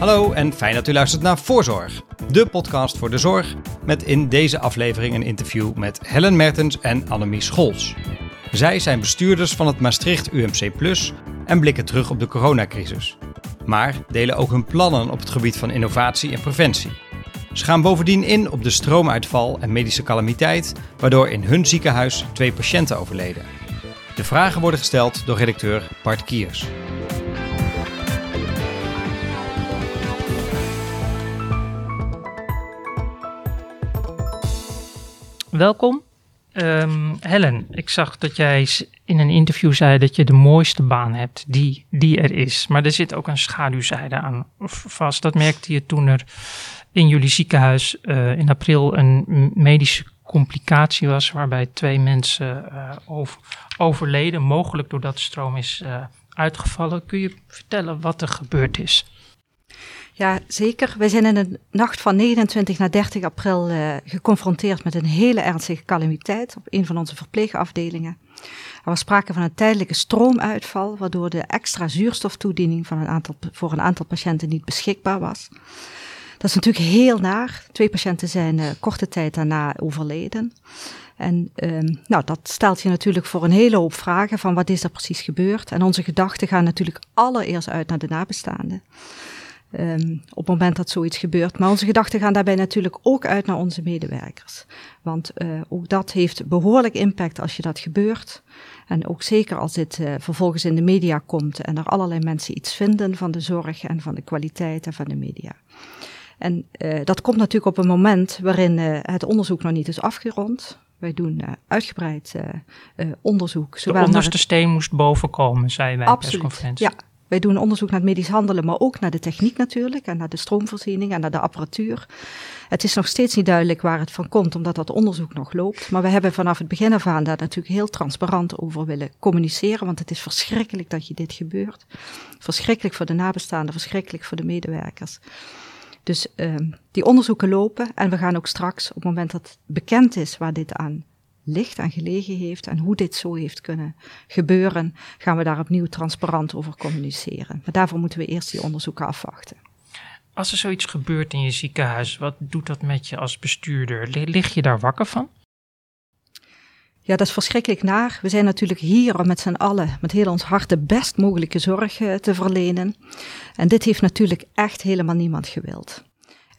Hallo en fijn dat u luistert naar Voorzorg, de podcast voor de zorg, met in deze aflevering een interview met Helen Mertens en Annemie Scholz. Zij zijn bestuurders van het Maastricht UMC Plus en blikken terug op de coronacrisis. Maar delen ook hun plannen op het gebied van innovatie en preventie. Ze gaan bovendien in op de stroomuitval en medische calamiteit, waardoor in hun ziekenhuis twee patiënten overleden. De vragen worden gesteld door redacteur Bart Kiers. Welkom. Ehm, Helen, ik zag dat jij in een interview zei dat je de mooiste baan hebt die, die er is. Maar er zit ook een schaduwzijde aan vast. Dat merkte je toen er in jullie ziekenhuis uh, in april een medische complicatie was waarbij twee mensen over, overleden, mogelijk doordat de stroom is uh, uitgevallen. Kun je vertellen wat er gebeurd is? Ja, zeker. Wij zijn in de nacht van 29 naar 30 april uh, geconfronteerd met een hele ernstige calamiteit op een van onze verpleegafdelingen. Er was sprake van een tijdelijke stroomuitval, waardoor de extra zuurstoftoediening van een aantal, voor een aantal patiënten niet beschikbaar was. Dat is natuurlijk heel naar. Twee patiënten zijn uh, korte tijd daarna overleden. En um, nou, dat stelt je natuurlijk voor een hele hoop vragen van wat is er precies gebeurd. En onze gedachten gaan natuurlijk allereerst uit naar de nabestaanden. Um, op het moment dat zoiets gebeurt. Maar onze gedachten gaan daarbij natuurlijk ook uit naar onze medewerkers. Want uh, ook dat heeft behoorlijk impact als je dat gebeurt. En ook zeker als dit uh, vervolgens in de media komt en er allerlei mensen iets vinden van de zorg en van de kwaliteit en van de media. En uh, dat komt natuurlijk op een moment waarin het onderzoek nog niet is afgerond. Wij doen uitgebreid onderzoek. De onderste het... steen moest bovenkomen, zei wij in persconferentie. Ja, wij doen onderzoek naar het medisch handelen, maar ook naar de techniek natuurlijk en naar de stroomvoorziening en naar de apparatuur. Het is nog steeds niet duidelijk waar het van komt, omdat dat onderzoek nog loopt. Maar we hebben vanaf het begin af aan daar natuurlijk heel transparant over willen communiceren, want het is verschrikkelijk dat je dit gebeurt. Verschrikkelijk voor de nabestaanden, verschrikkelijk voor de medewerkers. Dus uh, die onderzoeken lopen en we gaan ook straks, op het moment dat bekend is waar dit aan licht aan gelegen heeft en hoe dit zo heeft kunnen gebeuren, gaan we daar opnieuw transparant over communiceren. Maar daarvoor moeten we eerst die onderzoeken afwachten. Als er zoiets gebeurt in je ziekenhuis, wat doet dat met je als bestuurder? Lig je daar wakker van? Ja, dat is verschrikkelijk naar. We zijn natuurlijk hier om met z'n allen, met heel ons hart, de best mogelijke zorg te verlenen. En dit heeft natuurlijk echt helemaal niemand gewild.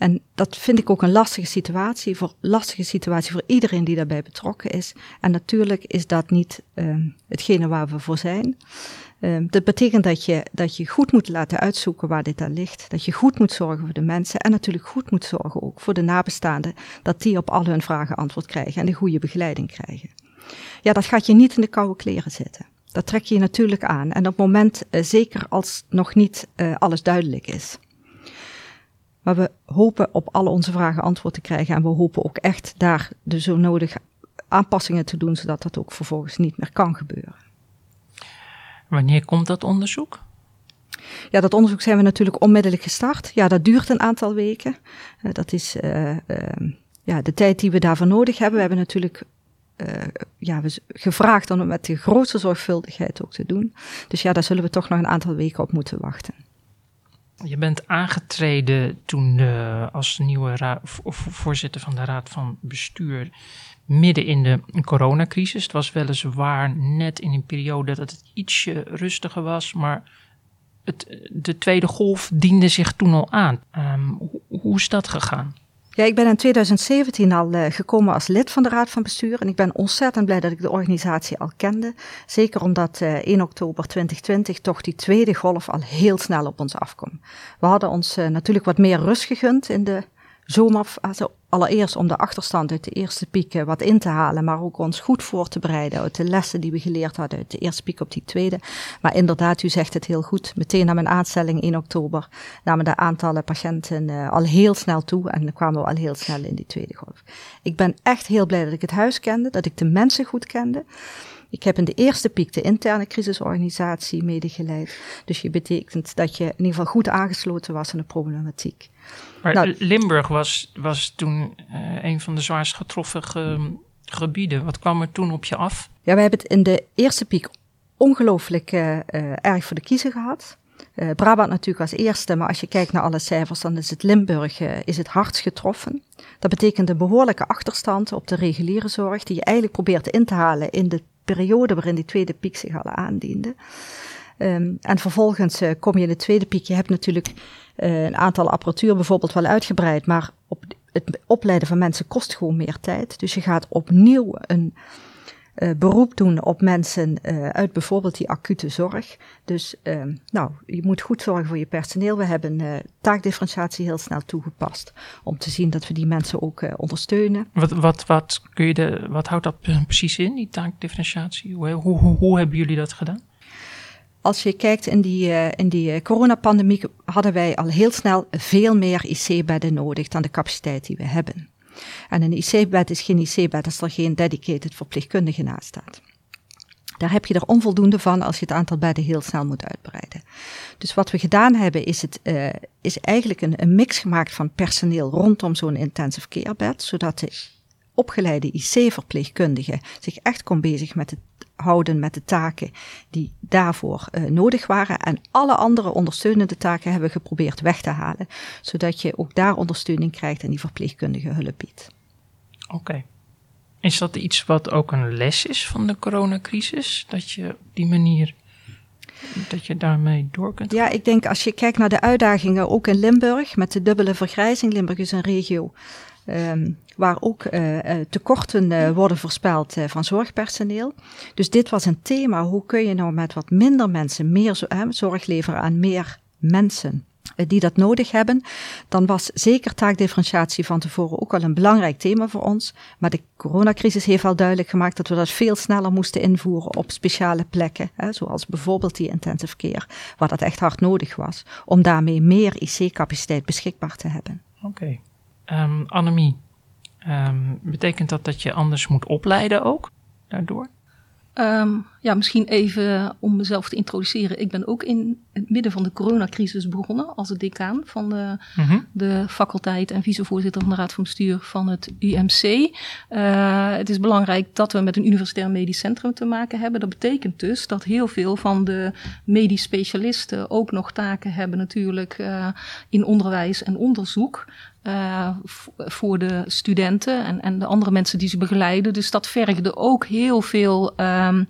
En dat vind ik ook een lastige situatie, voor lastige situatie voor iedereen die daarbij betrokken is. En natuurlijk is dat niet uh, hetgene waar we voor zijn. Uh, dat betekent dat je, dat je goed moet laten uitzoeken waar dit aan ligt. Dat je goed moet zorgen voor de mensen en natuurlijk goed moet zorgen ook voor de nabestaanden. Dat die op al hun vragen antwoord krijgen en de goede begeleiding krijgen. Ja, dat gaat je niet in de koude kleren zitten. Dat trek je natuurlijk aan. En op het moment, uh, zeker als nog niet uh, alles duidelijk is. Maar we hopen op alle onze vragen antwoord te krijgen. En we hopen ook echt daar de zo nodige aanpassingen te doen, zodat dat ook vervolgens niet meer kan gebeuren. Wanneer komt dat onderzoek? Ja, dat onderzoek zijn we natuurlijk onmiddellijk gestart. Ja, dat duurt een aantal weken. Uh, dat is uh, uh, ja, de tijd die we daarvoor nodig hebben. We hebben natuurlijk ja, we gevraagd om het met de grootste zorgvuldigheid ook te doen. Dus ja, daar zullen we toch nog een aantal weken op moeten wachten. Je bent aangetreden toen als nieuwe voorzitter van de Raad van Bestuur midden in de coronacrisis. Het was weliswaar net in een periode dat het ietsje rustiger was, maar het, de tweede golf diende zich toen al aan. Hoe, hoe is dat gegaan? Ja, ik ben in 2017 al uh, gekomen als lid van de Raad van Bestuur. En ik ben ontzettend blij dat ik de organisatie al kende. Zeker omdat uh, eh, 1 oktober 2020 toch die tweede golf al heel snel op ons afkwam. We hadden ons uh, natuurlijk wat meer rust gegund in de zomer. Also allereerst om de achterstand uit de eerste piek wat in te halen, maar ook ons goed voor te bereiden uit de lessen die we geleerd hadden uit de eerste piek op die tweede. Maar inderdaad, u zegt het heel goed. Meteen na mijn aanstelling in oktober namen de aantallen patiënten uh, al heel snel toe en kwamen we al heel snel in die tweede golf. Ik ben echt heel blij dat ik het huis kende, dat ik de mensen goed kende. Ik heb in de eerste piek de interne crisisorganisatie medegeleid. Dus je betekent dat je in ieder geval goed aangesloten was aan de problematiek. Maar nou, Limburg was, was toen uh, een van de zwaarst getroffen ge, gebieden. Wat kwam er toen op je af? Ja, we hebben het in de eerste piek ongelooflijk uh, uh, erg voor de kiezer gehad. Uh, Brabant natuurlijk als eerste, maar als je kijkt naar alle cijfers, dan is het Limburg uh, is het hardst getroffen. Dat betekent een behoorlijke achterstand op de reguliere zorg, die je eigenlijk probeert in te halen in de periode waarin die tweede piek zich al aandiende. Um, en vervolgens uh, kom je in de tweede piek. Je hebt natuurlijk een aantal apparatuur bijvoorbeeld wel uitgebreid, maar op het opleiden van mensen kost gewoon meer tijd. Dus je gaat opnieuw een beroep doen op mensen uh, uit bijvoorbeeld die acute zorg. Dus uh, nou, je moet goed zorgen voor je personeel. We hebben uh, taakdifferentiatie heel snel toegepast om te zien dat we die mensen ook ondersteunen. Wat, wat, wat, kun je de, wat houdt dat precies in, die taakdifferentiatie? Hoe, hoe, hoe, hoe hebben jullie dat gedaan? Als je kijkt in die, in die coronapandemie hadden wij al heel snel veel meer IC-bedden nodig dan de capaciteit die we hebben. En een IC-bed is geen IC-bed als er geen dedicated verpleegkundige naast staat. Daar heb je er onvoldoende van als je het aantal bedden heel snel moet uitbreiden. Dus wat we gedaan hebben, is, het, uh, is eigenlijk een, een, mix gemaakt van personeel rondom zo'n intensive care bed, zodat de opgeleide IC-verpleegkundige zich echt kon bezig met het houden met de taken die daarvoor uh, nodig waren. En alle andere ondersteunende taken hebben we geprobeerd weg te halen, zodat je ook daar ondersteuning krijgt en die verpleegkundige hulp biedt. Oké. Okay. Is dat iets wat ook een les is van de coronacrisis? Dat je op die manier dat je daarmee door kunt? Ja, ik denk als je kijkt naar de uitdagingen, ook in Limburg, met de dubbele vergrijzing. Limburg is een regio um, waar ook uh, tekorten uh, worden voorspeld van zorgpersoneel. Dus dit was een thema. Hoe kun je nou met wat minder mensen meer zorg leveren aan meer mensen? die dat nodig hebben, dan was zeker taakdifferentiatie van tevoren ook wel een belangrijk thema voor ons. Maar de coronacrisis heeft al duidelijk gemaakt dat we dat veel sneller moesten invoeren op speciale plekken, hè, zoals bijvoorbeeld die intensive care, waar dat echt hard nodig was, om daarmee meer IC-capaciteit beschikbaar te hebben. Oké. Okay. Um, Annemie, um, betekent dat dat je anders moet opleiden ook daardoor? Um, ja, misschien even om mezelf te introduceren. Ik ben ook in het midden van de coronacrisis begonnen als decaan van de, mm -hmm. de faculteit en vicevoorzitter van de Raad van Bestuur van het UMC. Uh, het is belangrijk dat we met een universitair medisch centrum te maken hebben. Dat betekent dus dat heel veel van de medisch specialisten ook nog taken hebben natuurlijk uh, in onderwijs en onderzoek. Uh, voor de studenten en, en de andere mensen die ze begeleiden. Dus dat vergde ook heel veel um,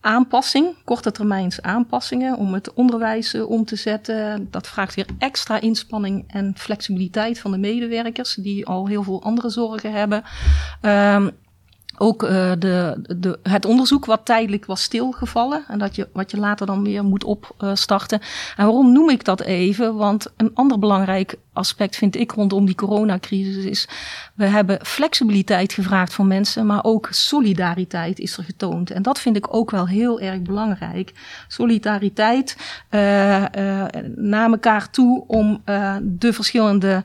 aanpassing, korte termijns aanpassingen om het onderwijs uh, om te zetten. Dat vraagt weer extra inspanning en flexibiliteit van de medewerkers die al heel veel andere zorgen hebben. Um, ook uh, de, de, het onderzoek wat tijdelijk was stilgevallen en dat je, wat je later dan weer moet opstarten. En waarom noem ik dat even? Want een ander belangrijk aspect vind ik rondom die coronacrisis is, we hebben flexibiliteit gevraagd van mensen, maar ook solidariteit is er getoond. En dat vind ik ook wel heel erg belangrijk. Solidariteit uh, naar elkaar toe om de verschillende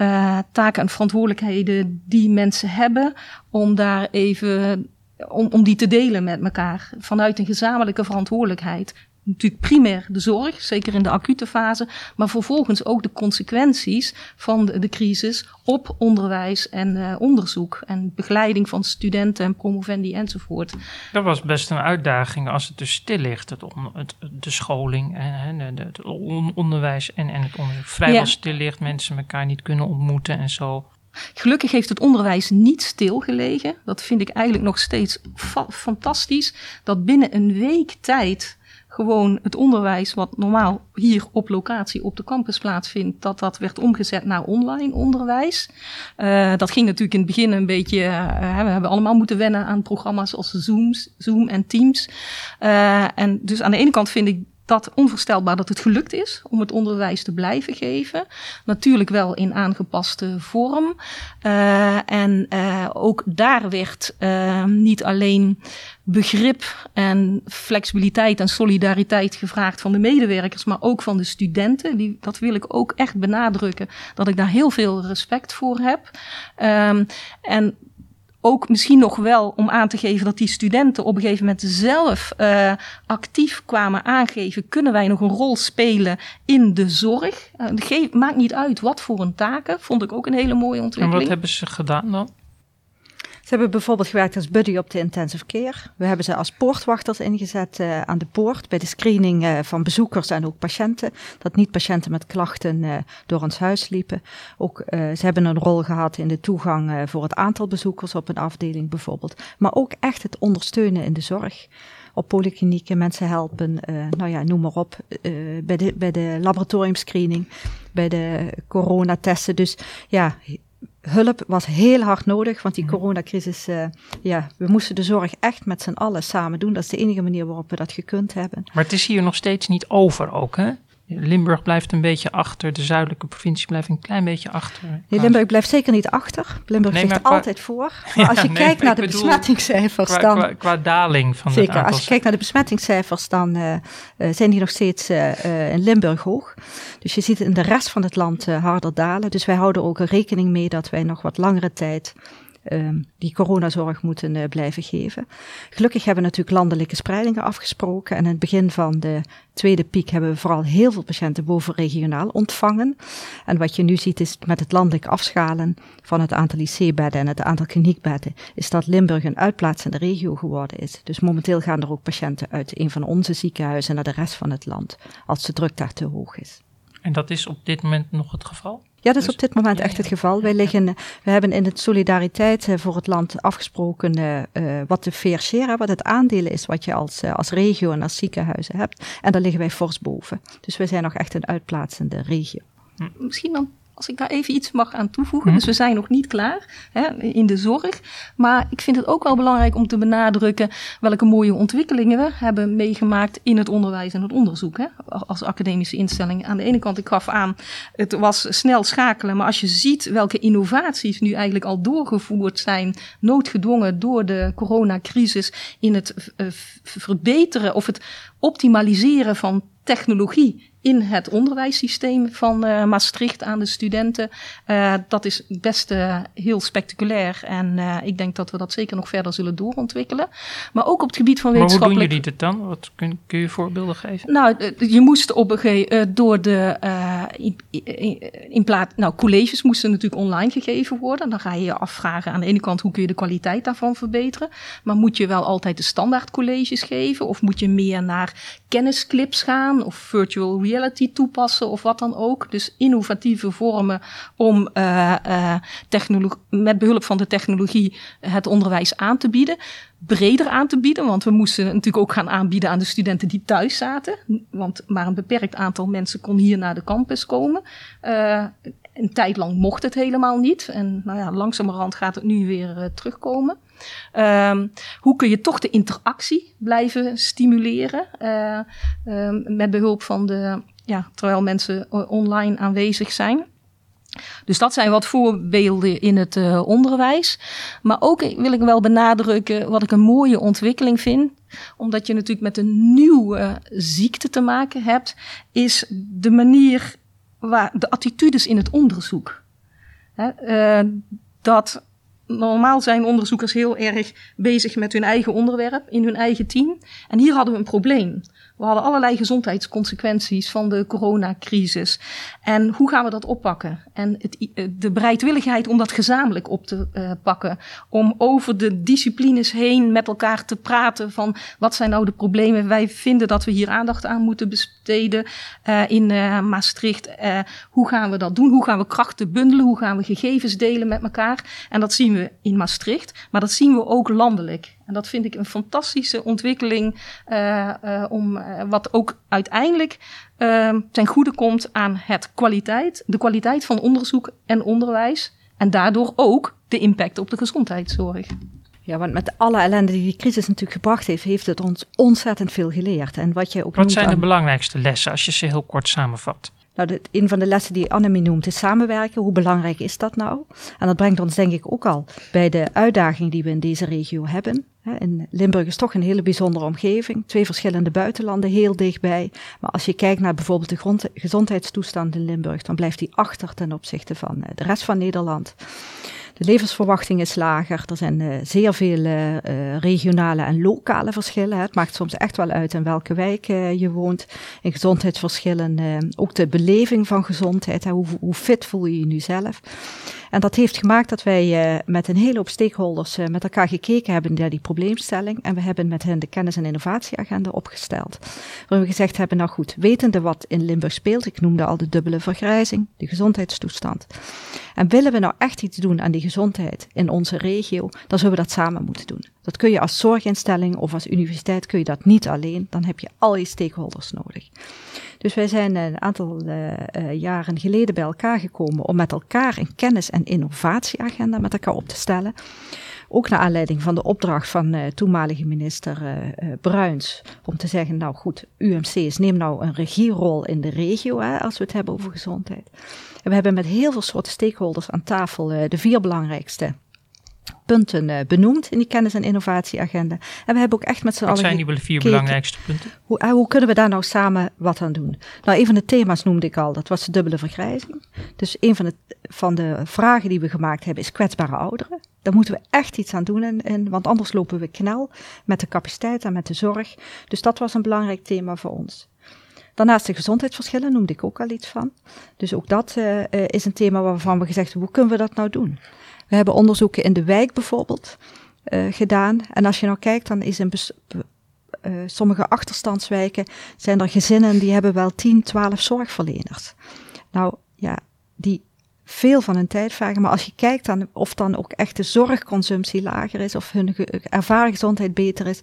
uh, taken en verantwoordelijkheden die mensen hebben, om daar even om, om die te delen met elkaar vanuit een gezamenlijke verantwoordelijkheid natuurlijk primair de zorg, zeker in de acute fase, maar vervolgens ook de consequenties van de, de crisis op onderwijs en uh, onderzoek en begeleiding van studenten en promovendi enzovoort. Dat was best een uitdaging als het dus stil ligt, het, on, het de scholing en het, het on, onderwijs en, en het onderzoek vrijwel ja. stil ligt, mensen elkaar niet kunnen ontmoeten en zo. Gelukkig heeft het onderwijs niet stilgelegen. Dat vind ik eigenlijk nog steeds fa fantastisch. Dat binnen een week tijd gewoon het onderwijs wat normaal hier op locatie op de campus plaatsvindt, dat dat werd omgezet naar online onderwijs. Uh, dat ging natuurlijk in het begin een beetje, uh, we hebben allemaal moeten wennen aan programma's als Zooms, Zoom en Teams. Uh, en dus aan de ene kant vind ik dat onvoorstelbaar dat het gelukt is om het onderwijs te blijven geven. Natuurlijk wel in aangepaste vorm. Uh, en uh, ook daar werd uh, niet alleen begrip en flexibiliteit en solidariteit gevraagd van de medewerkers, maar ook van de studenten. Die, dat wil ik ook echt benadrukken, dat ik daar heel veel respect voor heb. Um, en ook misschien nog wel om aan te geven dat die studenten op een gegeven moment zelf uh, actief kwamen aangeven: kunnen wij nog een rol spelen in de zorg? Uh, geef, maakt niet uit wat voor een taken, vond ik ook een hele mooie ontwikkeling. En wat hebben ze gedaan dan? Ze hebben bijvoorbeeld gewerkt als buddy op de intensive care. We hebben ze als poortwachters ingezet uh, aan de poort bij de screening uh, van bezoekers en ook patiënten. Dat niet patiënten met klachten uh, door ons huis liepen. Ook ze hebben een rol gehad in de toegang voor het aantal bezoekers op een afdeling bijvoorbeeld. Maar ook echt het ondersteunen in de zorg op polyklinieken mensen helpen, nou ja, noem maar op, bij, de, bij de laboratoriumscreening, bij de coronatesten. Dus ja, hulp was heel hard nodig, want die mhm. coronacrisis, uh, ja, we moesten de zorg echt met z'n allen samen doen. Dat is de enige manier waarop we dat gekund hebben. Maar het is hier nog steeds niet over ook, hè? Limburg blijft een beetje achter, de zuidelijke provincie blijft een klein beetje achter. Nee, Limburg blijft zeker niet achter. Limburg nee, ligt altijd voor. Maar als je kijkt naar de besmettingscijfers, qua, dan. Qua, qua, daling van Zeker, als je kijkt naar de besmettingscijfers, dan uh, zijn die nog steeds uh, in Limburg hoog. Dus je ziet in de rest van het land harder dalen. Dus wij houden ook rekening mee dat wij nog wat langere tijd die coronazorg moeten uh, blijven geven. Gelukkig hebben we natuurlijk landelijke spreidingen afgesproken. En in het begin van de tweede piek hebben we vooral heel veel patiënten bovenregionaal ontvangen. En wat je nu ziet is met het landelijk afschalen van het aantal IC-bedden en het aantal kliniekbedden, is dat Limburg een uitplaatsende regio geworden is. Dus momenteel gaan er ook patiënten uit een van onze ziekenhuizen naar de rest van het land, als de druk daar te hoog is. En dat is op dit moment nog het geval? Ja, dat is dus- op dit moment echt het geval. Wij liggen, we hebben in het Solidariteit eh, voor het land afgesproken uh, wat de fair share, wat het aandeel is wat je als, uh, als regio en als ziekenhuizen hebt. En daar liggen wij fors boven. Dus wij zijn nog echt een uitplaatsende regio. Misschien dan als ik daar even iets mag aan toevoegen. Mhm. Dus we zijn nog niet klaar hè, in de zorg. Maar ik vind het ook wel belangrijk om te benadrukken welke mooie ontwikkelingen we hebben meegemaakt in het onderwijs en het onderzoek. Hè, als academische instelling. Aan de ene kant, ik gaf aan, het was snel schakelen. Maar als je ziet welke innovaties nu eigenlijk al doorgevoerd zijn, noodgedwongen door de coronacrisis in het eh, verbeteren of het optimaliseren van technologie in het onderwijssysteem van uh, Maastricht aan de studenten. Uh, dat is best uh, heel spectaculair. En ik denk dat we dat zeker nog verder zullen doorontwikkelen. Maar ook op het gebied van wetenschappelijk... Maar hoe doen jullie dit dan? Wat kun, kun je voorbeelden geven? Nou, je moest op een gegeven door de... in, in, in plaats... Nou, colleges moesten natuurlijk online gegeven worden. Dan ga je je afvragen aan de ene kant hoe kun je de kwaliteit daarvan verbeteren. Maar moet je wel altijd de standaard colleges geven? Of moet je meer naar kennisclips gaan? Of virtual reality? Reality toepassen of wat dan ook. Dus innovatieve vormen om uh, met behulp van de technologie het onderwijs aan te bieden. Breder aan te bieden, want we moesten natuurlijk ook gaan aanbieden aan de studenten die thuis zaten. Want maar een beperkt aantal mensen kon hier naar de campus komen. Een tijd lang mocht het helemaal niet. En nou ja, langzamerhand gaat het nu weer terugkomen. Um, hoe kun je toch de interactie blijven stimuleren uh, met behulp van de, ja, terwijl mensen online aanwezig zijn. Dus dat zijn wat voorbeelden in het uh, onderwijs. Maar ook wil ik wel benadrukken wat ik een mooie ontwikkeling vind. Omdat je natuurlijk met een nieuwe ziekte te maken hebt, is de manier waar de attitudes in het onderzoek. Hè, dat normaal zijn onderzoekers heel erg bezig met hun eigen onderwerp in hun eigen team. En hier hadden we een probleem. We hadden allerlei gezondheidsconsequenties van de coronacrisis. En hoe gaan we dat oppakken? En het, eh, de bereidwilligheid om dat gezamenlijk op te uh, pakken. Om over de disciplines heen met elkaar te praten van wat zijn nou de problemen. Wij vinden dat we hier aandacht aan moeten besteden uh, in Maastricht. hoe gaan we dat doen? Hoe gaan we krachten bundelen? Hoe gaan we gegevens delen met elkaar? En dat zien we in Maastricht, maar dat zien we ook landelijk. En dat vind ik een fantastische ontwikkeling, uh, uh, om, uh, wat ook uiteindelijk ten goede komt aan het kwaliteit, de kwaliteit van onderzoek en onderwijs. En daardoor ook de impact op de gezondheidszorg. Ja, want met alle ellende die die crisis natuurlijk gebracht heeft, heeft het ons ontzettend veel geleerd. En wat je ook wat zijn de belangrijkste lessen als je ze heel kort samenvat? Nou, een van de lessen die Annemie noemt is samenwerken. Hoe belangrijk is dat nou? En dat brengt ons denk ik ook al bij de uitdaging die we in deze regio hebben. In Limburg is toch een hele bijzondere omgeving. Twee verschillende buitenlanden heel dichtbij. Maar als je kijkt naar bijvoorbeeld de grond, gezondheidstoestand in Limburg, dan blijft die achter ten opzichte van eh, de rest van Nederland. De levensverwachting is lager. Er zijn uh, zeer veel uh, regionale en lokale verschillen. Het maakt soms echt wel uit in welke wijk je woont. In gezondheidsverschillen, ook de beleving van gezondheid. Hoe, hoe fit voel je je nu zelf? En dat heeft gemaakt dat wij uh, met een hele hoop stakeholders uh, met elkaar gekeken hebben naar die probleemstelling. En we hebben met hen de kennis- en innovatieagenda opgesteld. Waarin we gezegd hebben, nou goed, wetende wat in Limburg speelt, ik noemde al de dubbele vergrijzing, de gezondheidstoestand. En willen we nou echt iets doen aan die gezondheid in onze regio, dan zullen we dat samen moeten doen. Dat kun je als zorginstelling of als universiteit kun je dat niet alleen. Dan heb je al je stakeholders nodig. Dus wij zijn een aantal uh, uh, jaren geleden bij elkaar gekomen om met elkaar een kennis- en innovatieagenda met elkaar op te stellen. Ook naar aanleiding van de opdracht van uh, toenmalige minister Bruins. Om te zeggen, nou goed, UMC's neem nou een regierol in de regio hè, als we het hebben over gezondheid. En we hebben met heel veel soorten stakeholders aan tafel de vier belangrijkste punten uh, benoemd in die kennis- en innovatieagenda. En we hebben ook echt met z'n allen. Wat zijn die vier belangrijkste punten? Hoe, uh, hoe, kunnen we daar nou samen wat aan doen? Nou, een van de thema's noemde ik al, dat was de dubbele vergrijzing. Dus een van de, van de vragen die we gemaakt hebben is kwetsbare ouderen. Daar moeten we echt iets aan doen, in, in, want anders lopen we knel met de capaciteit en met de zorg. Dus dat was een belangrijk thema voor ons. Daarnaast de gezondheidsverschillen noemde ik ook al iets van. Dus ook dat uh, is een thema waarvan we gezegd hebben, hoe kunnen we dat nou doen? We hebben onderzoeken in de wijk bijvoorbeeld uh, gedaan. En als je nou kijkt, dan is in uh, sommige achterstandswijken zijn er gezinnen die hebben wel 10, 12 zorgverleners. Nou ja, die veel van hun tijd vragen. Maar als je kijkt dan of dan ook echt de zorgconsumptie lager is of hun ervaren gezondheid beter is,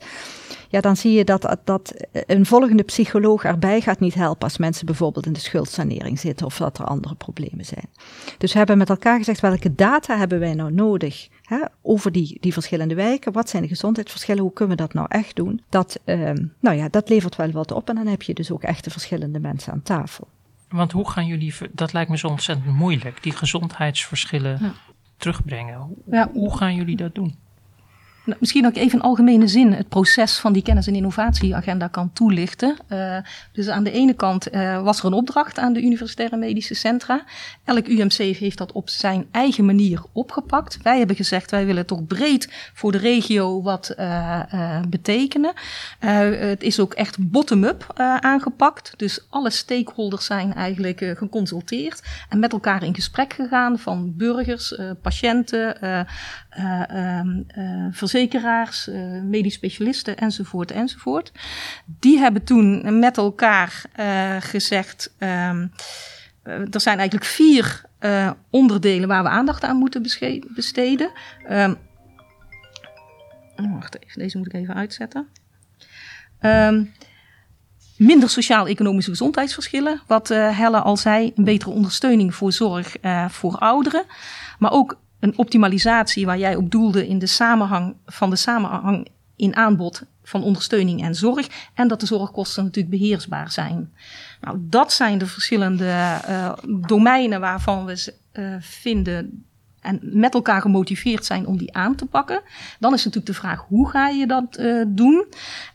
ja, dan zie je dat, dat een volgende psycholoog erbij gaat niet helpen als mensen bijvoorbeeld in de schuldsanering zitten of dat er andere problemen zijn. Dus we hebben met elkaar gezegd, welke data hebben wij nou nodig hè, over die, die verschillende wijken? Wat zijn de gezondheidsverschillen? Hoe kunnen we dat nou echt doen? Dat, um, nou ja, dat levert wel wat op en dan heb je dus ook echt de verschillende mensen aan tafel. Want hoe gaan jullie, dat lijkt me zo ontzettend moeilijk, die gezondheidsverschillen ja. terugbrengen. Hoe, ja. hoe gaan jullie dat doen? Nou, misschien ook even in algemene zin het proces van die kennis- en innovatieagenda kan toelichten. Uh, dus aan de ene kant uh, was er een opdracht aan de universitaire medische centra. Elk UMC heeft dat op zijn eigen manier opgepakt. Wij hebben gezegd, wij willen toch breed voor de regio wat uh, betekenen. het is ook echt bottom-up aangepakt. Dus alle stakeholders zijn eigenlijk geconsulteerd en met elkaar in gesprek gegaan van burgers, patiënten, ehm, verzekeraars, uh, medisch specialisten enzovoort enzovoort. Die hebben toen met elkaar uh, gezegd, um, er zijn eigenlijk vier onderdelen waar we aandacht aan moeten besteden. Um, wacht even, deze moet ik even uitzetten. Um, minder sociaal-economische gezondheidsverschillen. Wat Helle al zei, een betere ondersteuning voor zorg voor ouderen. Maar ook een optimalisatie waar jij op doelde in de samenhang van de samenhang in aanbod van ondersteuning en zorg. En dat de zorgkosten natuurlijk beheersbaar zijn. Nou, dat zijn de verschillende uh, domeinen waarvan we uh, vinden en met elkaar gemotiveerd zijn om die aan te pakken. Dan is natuurlijk de vraag, hoe ga je dat uh, doen?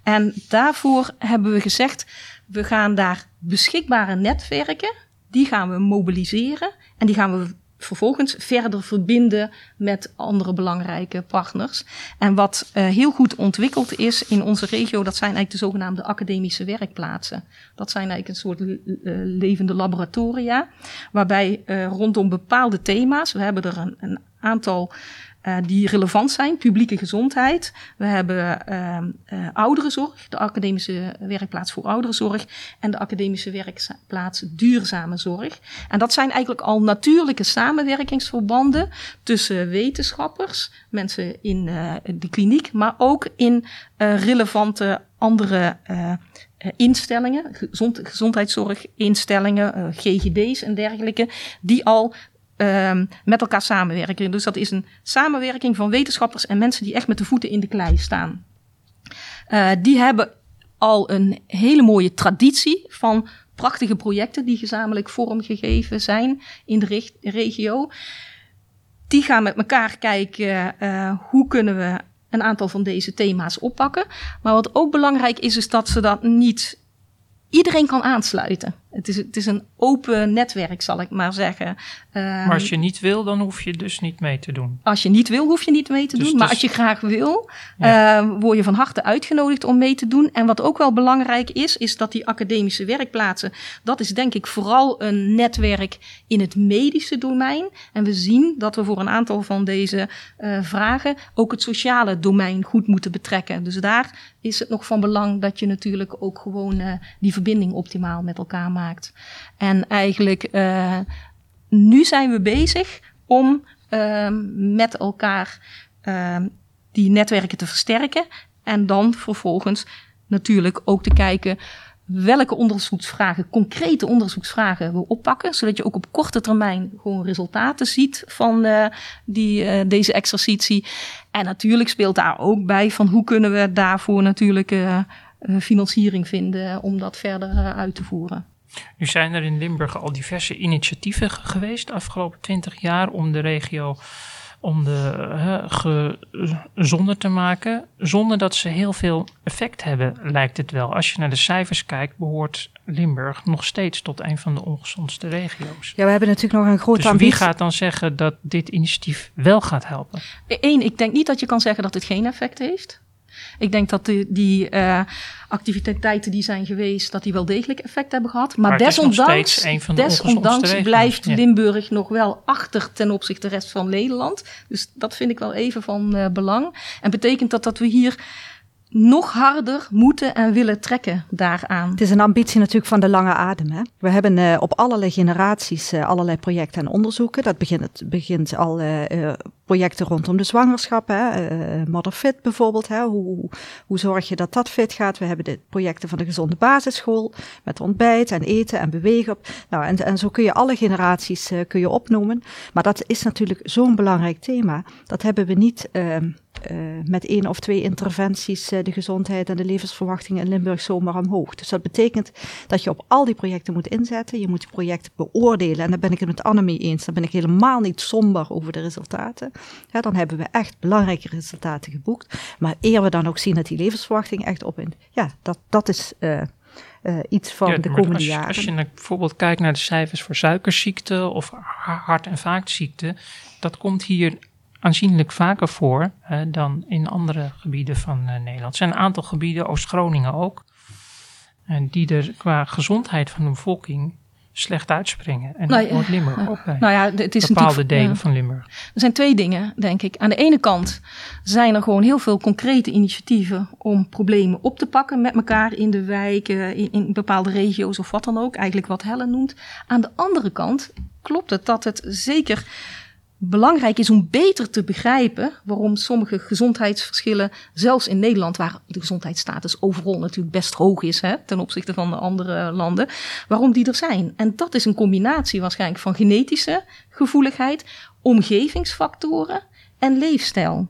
En daarvoor hebben we gezegd, we gaan daar beschikbare netwerken, die gaan we mobiliseren en die gaan we vervolgens verder verbinden met andere belangrijke partners. En wat uh, heel goed ontwikkeld is in onze regio, dat zijn eigenlijk de zogenaamde academische werkplaatsen. Dat zijn eigenlijk een soort uh, levende laboratoria, waarbij uh, rondom bepaalde thema's, we hebben er een, een aantal uh, die relevant zijn. Publieke gezondheid. We hebben uh, uh, ouderenzorg, de academische werkplaats voor ouderenzorg. En de academische werkplaats duurzame zorg. En dat zijn eigenlijk al natuurlijke samenwerkingsverbanden tussen wetenschappers, mensen in de kliniek, maar ook in relevante andere instellingen, gezond, gezondheidszorginstellingen, GGD's en dergelijke, die al um, met elkaar samenwerken. Dus dat is een samenwerking van wetenschappers en mensen die echt met de voeten in de klei staan. Uh, die hebben al een hele mooie traditie van prachtige projecten die gezamenlijk vormgegeven zijn in de regio. Die gaan met elkaar kijken uh, hoe kunnen we een aantal van deze thema's oppakken. Maar wat ook belangrijk is, is dat ze dat niet iedereen kan aansluiten. Het is, het is een open netwerk, zal ik maar zeggen. maar als je niet wil, dan hoef je dus niet mee te doen. Als je niet wil, hoef je niet mee te dus doen. Maar dus- als je graag wil, ja. word je van harte uitgenodigd om mee te doen. En wat ook wel belangrijk is, is dat die academische werkplaatsen, dat is denk ik vooral een netwerk in het medische domein. En we zien dat we voor een aantal van deze uh, vragen ook het sociale domein goed moeten betrekken. Dus daar is het nog van belang dat je natuurlijk ook gewoon uh, die verbinding optimaal met elkaar maakt. En eigenlijk uh, nu zijn we bezig om met elkaar die netwerken te versterken. En dan vervolgens natuurlijk ook te kijken welke onderzoeksvragen, concrete onderzoeksvragen we oppakken, zodat je ook op korte termijn gewoon resultaten ziet van uh, die, uh, deze exercitie. En natuurlijk speelt daar ook bij van hoe kunnen we daarvoor natuurlijk financiering vinden om dat verder uit te voeren. Nu zijn er in Limburg al diverse initiatieven geweest de afgelopen twintig jaar om de regio om de gezonder te maken, zonder dat ze heel veel effect hebben, lijkt het wel. Als je naar de cijfers kijkt, behoort Limburg nog steeds tot een van de ongezondste regio's. Ja, we hebben natuurlijk nog een grote dus wie gaat dan zeggen dat dit initiatief wel gaat helpen? Eén, ik denk niet dat je kan zeggen dat het geen effect heeft. Ik denk dat die, die uh, activiteiten die zijn geweest, dat die wel degelijk effect hebben gehad. Maar, maar desondanks, de desondanks blijft Limburg nog wel achter ten opzichte de rest van Nederland. Dus dat vind ik wel even van uh, belang. En betekent dat dat we hier nog harder moeten en willen trekken daaraan. Het is een ambitie natuurlijk van de lange adem. Hè? We hebben uh, op allerlei generaties uh, allerlei projecten en onderzoeken. Dat begint, begint al uh, projecten rondom de zwangerschap. Hè? Mother Fit bijvoorbeeld. Hè? Hoe, hoe zorg je dat dat fit gaat? We hebben de projecten van de gezonde basisschool. Met ontbijt en eten en bewegen. Nou, en, en zo kun je alle generaties kun je opnoemen. Maar dat is natuurlijk zo'n belangrijk thema. Dat hebben we niet ehm, met één of twee interventies uh, de gezondheid en de levensverwachting in Limburg zomaar omhoog. Dus dat betekent dat je op al die projecten moet inzetten. Je moet die projecten beoordelen. En daar ben ik het met Annemie eens. Dan ben ik helemaal niet somber over de resultaten. Ja, dan hebben we echt belangrijke resultaten geboekt. Maar eer we dan ook zien dat die levensverwachting echt op in. Ja, dat, dat is. Uh, uh, iets van de komende als, jaren. Als je bijvoorbeeld kijkt naar de cijfers voor suikerziekte of hart- en vaatziekten, dat komt hier aanzienlijk vaker voor dan in andere gebieden van uh, Nederland. Er zijn een aantal gebieden, Oost-Groningen ook, en die er qua gezondheid van de bevolking slecht uitspringen. En nou, wordt Limburg ook bij nou ja, het is bepaalde delen van Limburg. Er zijn twee dingen, denk ik. Aan de ene kant zijn er gewoon heel veel concrete initiatieven om problemen op te pakken met elkaar in de wijken, in, in bepaalde regio's of wat dan ook. Eigenlijk wat Helen noemt. Aan de andere kant klopt het dat het zeker belangrijk is om beter te begrijpen waarom sommige gezondheidsverschillen, zelfs in Nederland, waar de gezondheidsstatus overal natuurlijk best hoog is hè, ten opzichte van de andere landen, waarom die er zijn. En dat is een combinatie waarschijnlijk van genetische gevoeligheid, omgevingsfactoren en leefstijl.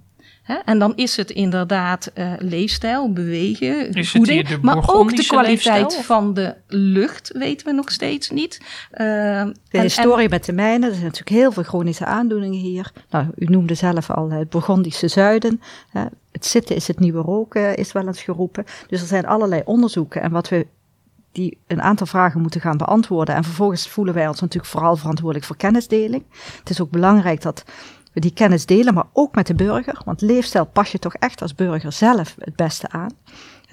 En dan is het inderdaad uh, leefstijl, bewegen, is voeding, maar ook de kwaliteit van de lucht weten we nog steeds niet. Uh, de en, historie met de mijnen, er zijn natuurlijk heel veel chronische aandoeningen hier. Nou, u noemde zelf al het Burgondische zuiden. Hè. Het zitten is het nieuwe roken, is wel eens geroepen. Dus er zijn allerlei onderzoeken. En wat we die een aantal vragen moeten gaan beantwoorden. En vervolgens voelen wij ons natuurlijk vooral verantwoordelijk voor kennisdeling. Het is ook belangrijk dat we die kennis delen, maar ook met de burger. Want leefstijl pas je toch echt als burger zelf het beste aan.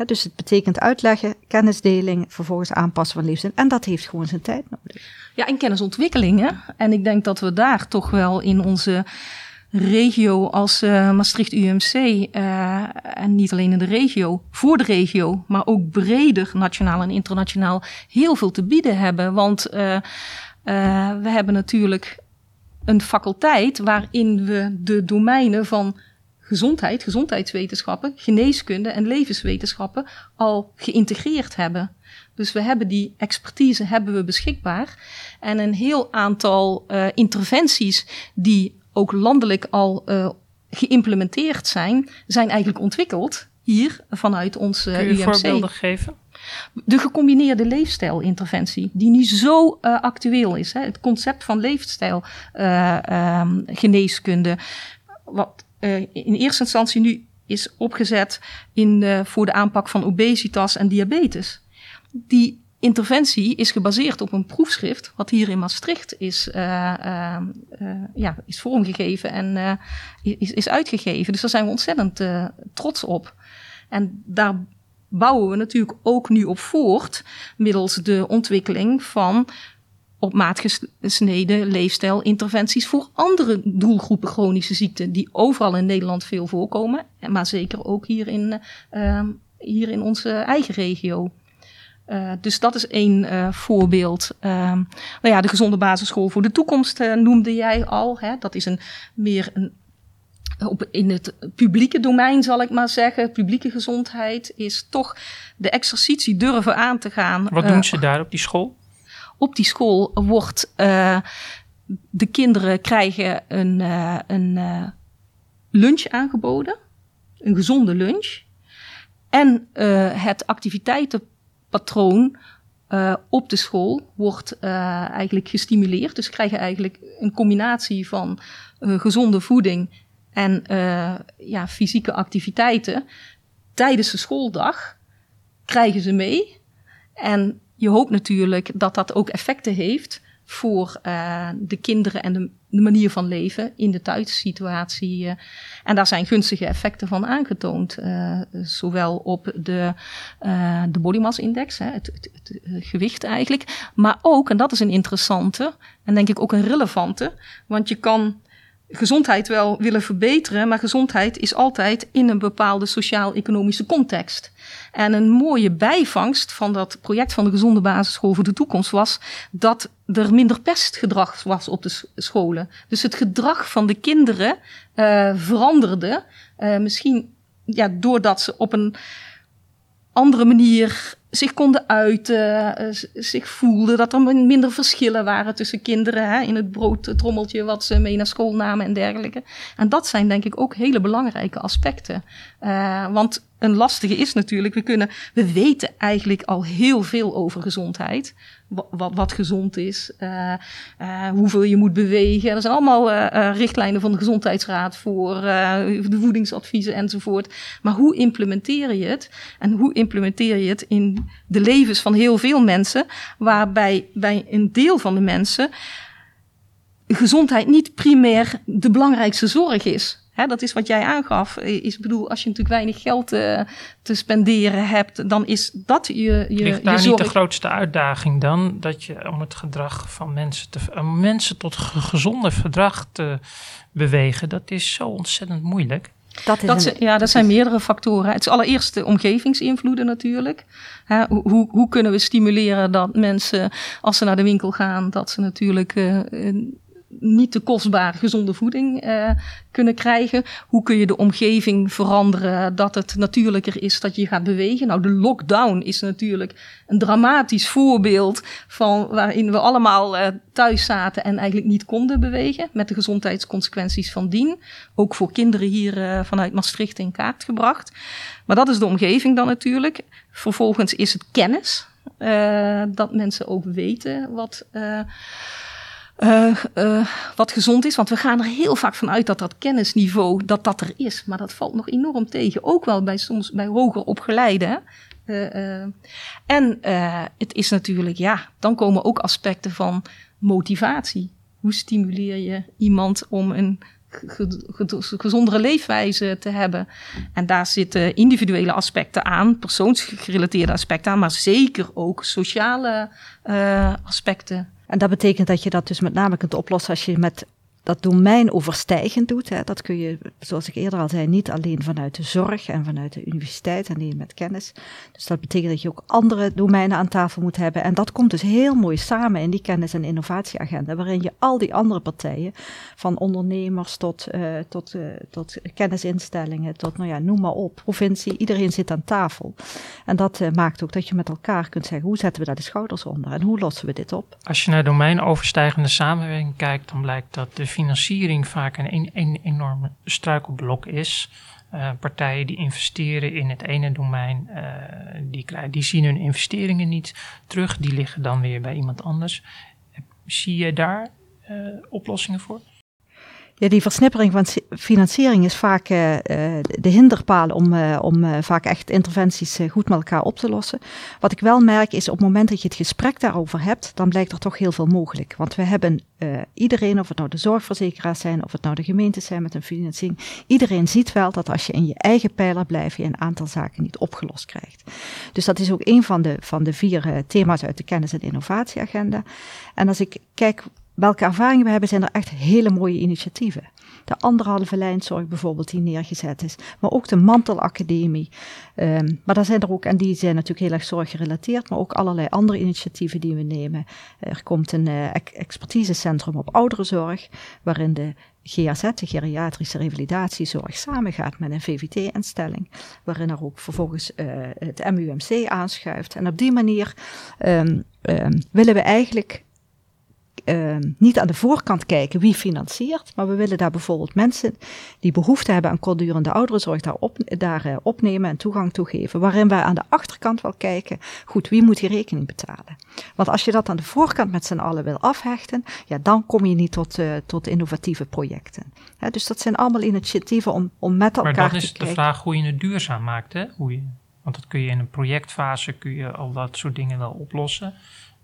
dus het betekent uitleggen, kennisdeling, vervolgens aanpassen van leefstijl. En dat heeft gewoon zijn tijd nodig. Ja, en kennisontwikkelingen. En ik denk dat we daar toch wel in onze regio als uh, Maastricht UMC, eh, en niet alleen in de regio, voor de regio, maar ook breder, nationaal en internationaal, heel veel te bieden hebben. Want uh, we hebben natuurlijk een faculteit waarin we de domeinen van gezondheid, gezondheidswetenschappen, geneeskunde en levenswetenschappen al geïntegreerd hebben. Dus we hebben die expertise hebben we beschikbaar. En een heel aantal uh, interventies die ook landelijk al uh, geïmplementeerd zijn, zijn eigenlijk ontwikkeld hier vanuit ons uh, Kun je voorbeelden geven? De gecombineerde leefstijlinterventie, die nu zo uh, actueel is. Hè? Het concept van leefstijlgeneeskunde, uh, wat uh, in eerste instantie nu is opgezet in, voor de aanpak van obesitas en diabetes. Die interventie is gebaseerd op een proefschrift, wat hier in Maastricht is, uh, ja, is vormgegeven en is, is uitgegeven. Dus daar zijn we ontzettend trots op. En daar bouwen we natuurlijk ook nu op voort, middels de ontwikkeling van op maat gesneden leefstijlinterventies voor andere doelgroepen chronische ziekten, die overal in Nederland veel voorkomen, maar zeker ook hier in, hier in onze eigen regio. Uh, dus dat is één uh, voorbeeld. Uh, nou ja, de gezonde basisschool voor de toekomst uh, noemde jij al. Hè? Dat is een meer een, op, in het publieke domein, zal ik maar zeggen. Publieke gezondheid is toch de exercitie durven aan te gaan. Wat doen ze daar op die school? Op die school wordt de kinderen krijgen een, een lunch aangeboden, een gezonde lunch. En het activiteiten patroon uh, op de school wordt uh, eigenlijk gestimuleerd. Dus krijgen eigenlijk een combinatie van gezonde voeding en ja, fysieke activiteiten tijdens de schooldag. Krijgen ze mee. En je hoopt natuurlijk dat dat ook effecten heeft voor uh, de kinderen en de, manier van leven in de thuissituatie. Uh, en daar zijn gunstige effecten van aangetoond. Uh, zowel op de, de body mass index, hè, het, het, het, gewicht eigenlijk. Maar ook, en dat is een interessante en denk ik ook een relevante. Want je kan gezondheid wel willen verbeteren, maar gezondheid is altijd in een bepaalde sociaal-economische context. En een mooie bijvangst van dat project van de gezonde basisschool voor de toekomst was dat er minder pestgedrag was op de scholen. Dus het gedrag van de kinderen uh, veranderde. Uh, misschien ja, doordat ze op een andere manier zich konden uiten, uh, zich voelden, dat er minder verschillen waren tussen kinderen hè, in het broodtrommeltje wat ze mee naar school namen en dergelijke. En dat zijn denk ik ook hele belangrijke aspecten. Uh, want een lastige is natuurlijk, we kunnen, we weten eigenlijk al heel veel over gezondheid. Wat, wat, gezond is, uh, uh, hoeveel je moet bewegen. Er zijn allemaal uh, richtlijnen van de Gezondheidsraad voor de voedingsadviezen enzovoort. Maar hoe implementeer je het? En hoe implementeer je het in de levens van heel veel mensen, waarbij bij een deel van de mensen gezondheid niet primair de belangrijkste zorg is. Hè, dat is wat jij aangaf. Is, bedoel, als je natuurlijk weinig geld uh, te spenderen hebt, dan is dat je, je, Ligt daar niet de grootste uitdaging dan? Dat je om het gedrag van mensen, te, om mensen tot gezonder gedrag te bewegen, dat is zo ontzettend moeilijk. Dat, is dat, ja, dat zijn meerdere factoren. Het is allereerst de omgevingsinvloeden natuurlijk. hoe, hoe kunnen we stimuleren dat mensen, als ze naar de winkel gaan, dat ze natuurlijk uh, niet te kostbare gezonde voeding uh, kunnen krijgen. Hoe kun je de omgeving veranderen dat het natuurlijker is dat je gaat bewegen? Nou, de lockdown is natuurlijk een dramatisch voorbeeld van waarin we allemaal uh, thuis zaten en eigenlijk niet konden bewegen, met de gezondheidsconsequenties van dien. Ook voor kinderen hier uh, vanuit Maastricht in kaart gebracht. Maar dat is de omgeving dan natuurlijk. Vervolgens is het kennis. dat mensen ook weten wat uh, wat gezond is. Want we gaan er heel vaak van uit dat dat kennisniveau dat dat er is. Maar dat valt nog enorm tegen. Ook wel bij soms bij hoger opgeleiden. Uh, en het is natuurlijk, ja, dan komen ook aspecten van motivatie. Hoe stimuleer je iemand om een gezondere leefwijze te hebben. En daar zitten individuele aspecten aan, persoonsgerelateerde aspecten aan, maar zeker ook sociale aspecten. En dat betekent dat je dat dus met name kunt oplossen als je met dat domein overstijgend doet. Hè. Dat kun je, zoals ik eerder al zei, niet alleen vanuit de zorg en vanuit de universiteit en die met kennis. Dus dat betekent dat je ook andere domeinen aan tafel moet hebben. En dat komt dus heel mooi samen in die kennis- en innovatieagenda, waarin je al die andere partijen, van ondernemers tot, uh, tot, uh, tot kennisinstellingen, tot, nou ja, noem maar op, provincie, iedereen zit aan tafel. En dat uh, maakt ook dat je met elkaar kunt zeggen, hoe zetten we daar de schouders onder en hoe lossen we dit op? Als je naar domeinoverstijgende samenwerking kijkt, dan blijkt dat de financiering vaak een, een, een enorm struikelblok is. Uh, partijen die investeren in het ene domein, uh, die, die zien hun investeringen niet terug. Die liggen dan weer bij iemand anders. Zie je daar uh, oplossingen voor? Ja, die versnippering van financiering is vaak uh, de hinderpaal om, uh, om vaak echt interventies goed met elkaar op te lossen. Wat ik wel merk is op het moment dat je het gesprek daarover hebt, dan blijkt er toch heel veel mogelijk. Want we hebben iedereen, of het nou de zorgverzekeraars zijn, of het nou de gemeentes zijn met een financiering, iedereen ziet wel dat als je in je eigen pijler blijft, je een aantal zaken niet opgelost krijgt. Dus dat is ook een van de, van de vier thema's uit de kennis- en innovatieagenda. En als ik kijk welke ervaringen we hebben, zijn er echt hele mooie initiatieven. De anderhalve lijnzorg bijvoorbeeld die neergezet is, maar ook de Mantelacademie. Um, maar daar zijn er ook, en die zijn natuurlijk heel erg zorggerelateerd, maar ook allerlei andere initiatieven die we nemen. Er komt een uh, expertisecentrum op ouderenzorg, waarin de GAZ, de geriatrische revalidatiezorg, samengaat met een VVT-instelling, waarin er ook vervolgens uh, het MUMC aanschuift. En op die manier um, um, willen we eigenlijk uh, niet aan de voorkant kijken wie financiert, maar we willen daar bijvoorbeeld mensen die behoefte hebben aan kortdurende ouderenzorg daar, op, daar uh, opnemen en toegang toe geven. Waarin wij aan de achterkant wel kijken, goed, wie moet die rekening betalen? Want als je dat aan de voorkant met z'n allen wil afhechten, ja, dan kom je niet tot, uh, tot innovatieve projecten. Hè, dus dat zijn allemaal initiatieven om, om met elkaar te kijken. Maar dat is de vraag hoe je het duurzaam maakt, hè? Hoe je, want dat kun je in een projectfase, kun je al dat soort dingen wel oplossen.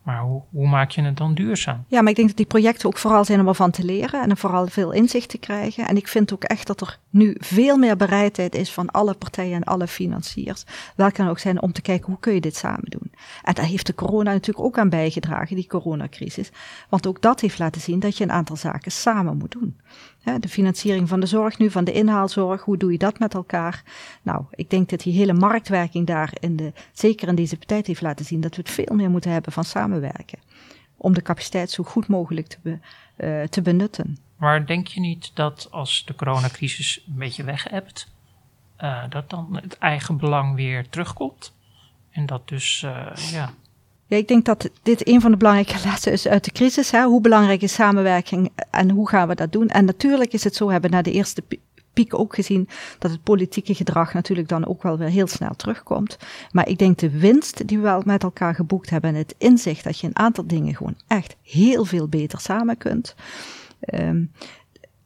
Maar hoe, maak je het dan duurzaam? Ja, maar ik denk dat die projecten ook vooral zijn om ervan te leren en er vooral veel inzicht te krijgen. En ik vind ook echt dat er nu veel meer bereidheid is van alle partijen en alle financiers, welke dan ook zijn, om te kijken hoe kun je dit samen doen. En daar heeft de corona natuurlijk ook aan bijgedragen, die coronacrisis. Want ook dat heeft laten zien dat je een aantal zaken samen moet doen. De financiering van de zorg nu, van de inhaalzorg, hoe doe je dat met elkaar? Nou, ik denk dat die hele marktwerking daar, in de, zeker in deze tijd, heeft laten zien dat we het veel meer moeten hebben van samenwerken. Om de capaciteit zo goed mogelijk te, be, uh, te benutten. Maar denk je niet dat als de coronacrisis een beetje weg hebt, uh, dat dan het eigen belang weer terugkomt? En dat dus, uh, ja, ik denk dat dit een van de belangrijke lessen is uit de crisis. Hè? Hoe belangrijk is samenwerking en hoe gaan we dat doen? En natuurlijk is het zo, we hebben na de eerste piek ook gezien dat het politieke gedrag natuurlijk dan ook wel weer heel snel terugkomt. Maar ik denk de winst die we wel met elkaar geboekt hebben en het inzicht dat je een aantal dingen gewoon echt heel veel beter samen kunt. Um,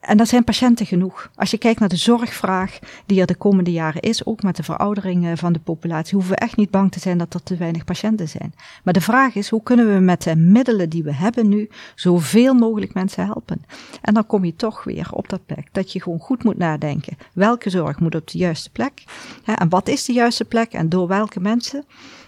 en dat zijn patiënten genoeg. Als je kijkt naar de zorgvraag die er de komende jaren is, ook met de veroudering van de populatie, hoeven we echt niet bang te zijn dat er te weinig patiënten zijn. Maar de vraag is, hoe kunnen we met de middelen die we hebben nu zoveel mogelijk mensen helpen? En dan kom je toch weer op dat plek dat je gewoon goed moet nadenken. Welke zorg moet op de juiste plek? En wat is de juiste plek en door welke mensen?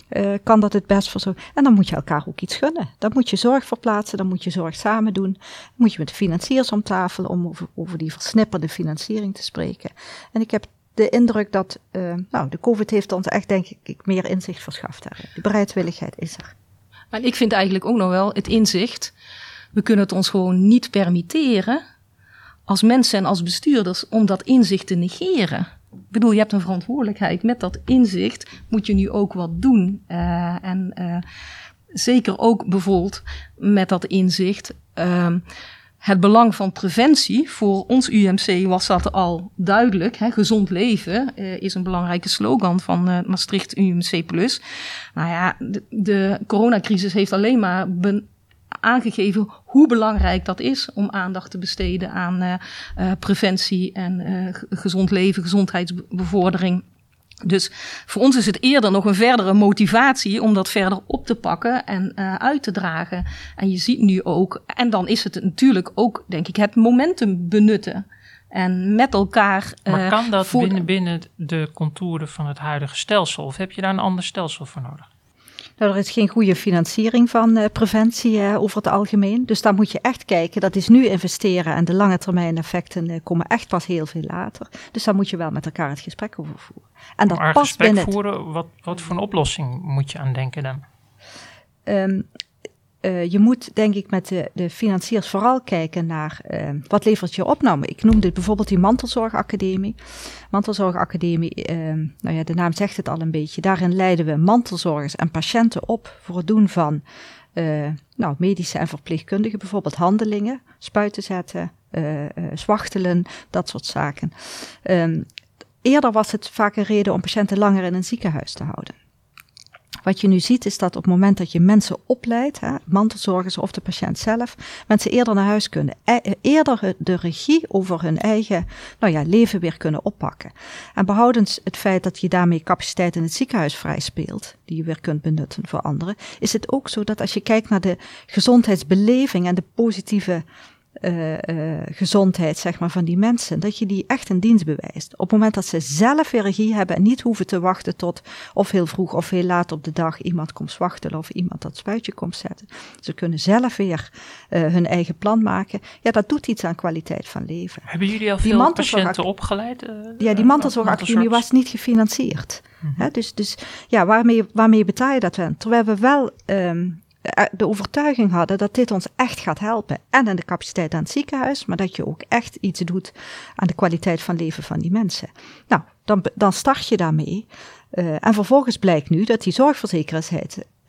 Uh, kan dat het best voor zo. En dan moet je elkaar ook iets gunnen. Dan moet je zorg verplaatsen, dan moet je zorg samen doen. Dan moet je met financiers om tafel om over, die versnipperde financiering te spreken. En ik heb de indruk dat, uh, nou, de COVID heeft ons echt, denk ik, meer inzicht verschaft daarin. De bereidwilligheid is er. Maar ik vind eigenlijk ook nog wel het inzicht. We kunnen het ons gewoon niet permitteren als mensen en als bestuurders om dat inzicht te negeren. Ik bedoel, je hebt een verantwoordelijkheid. Met dat inzicht moet je nu ook wat doen. Uh, en uh, zeker ook bijvoorbeeld met dat inzicht. Uh, het belang van preventie. Voor ons UMC was dat al duidelijk. Hè? Gezond leven uh, is een belangrijke slogan van Maastricht UMC. Nou ja, de, de coronacrisis heeft alleen maar aangegeven hoe belangrijk dat is om aandacht te besteden aan uh, uh, preventie en uh, gezond leven, gezondheidsbevordering. Dus voor ons is het eerder nog een verdere motivatie om dat verder op te pakken en uh, uit te dragen. En je ziet nu ook, en dan is het natuurlijk ook, denk ik, het momentum benutten. En met elkaar. Maar kan dat binnen, binnen de contouren van het huidige stelsel? Of heb je daar een ander stelsel voor nodig? Nou, er is geen goede financiering van uh, preventie uh, over het algemeen. Dus daar moet je echt kijken. Dat is nu investeren en de lange termijn effecten uh, komen echt pas heel veel later. Dus daar moet je wel met elkaar het gesprek over voeren. En dat maar past gesprek binnen voeren, wat, wat voor een oplossing moet je aan denken dan? Um, uh, je moet denk ik met de, de financiers vooral kijken naar uh, wat levert je op. Nou, ik noemde bijvoorbeeld die mantelzorgacademie. Mantelzorgacademie, uh, nou ja, de naam zegt het al een beetje. Daarin leiden we mantelzorgers en patiënten op voor het doen van nou, medische en verpleegkundige, bijvoorbeeld handelingen, spuiten zetten, zwachtelen, dat soort zaken. Um, eerder was het vaak een reden om patiënten langer in een ziekenhuis te houden. Wat je nu ziet is dat op het moment dat je mensen opleidt, hè, mantelzorgers of de patiënt zelf, mensen eerder naar huis kunnen, e eerder de regie over hun eigen nou ja, leven weer kunnen oppakken. En behoudens het feit dat je daarmee capaciteit in het ziekenhuis vrij speelt, die je weer kunt benutten voor anderen, is het ook zo dat als je kijkt naar de gezondheidsbeleving en de positieve uh, uh, gezondheid zeg maar, van die mensen, dat je die echt een dienst bewijst. Op het moment dat ze zelf weer regie hebben en niet hoeven te wachten tot of heel vroeg of heel laat op de dag iemand komt wachten of iemand dat spuitje komt zetten. Ze kunnen zelf weer uh, hun eigen plan maken. Ja, dat doet iets aan kwaliteit van leven. Hebben jullie al die veel patiënten opgeleid? ja, die mantelzorgacademie was niet gefinancierd. Mm -hmm. dus, dus ja, waarmee, waarmee betaal je dat dan? Terwijl we wel um, eh, de overtuiging hadden dat dit ons echt gaat helpen. En aan de capaciteit aan het ziekenhuis, maar dat je ook echt iets doet aan de kwaliteit van leven van die mensen. Nou, dan, dan start je daarmee. Uh, en vervolgens blijkt nu dat die zorgverzekeraars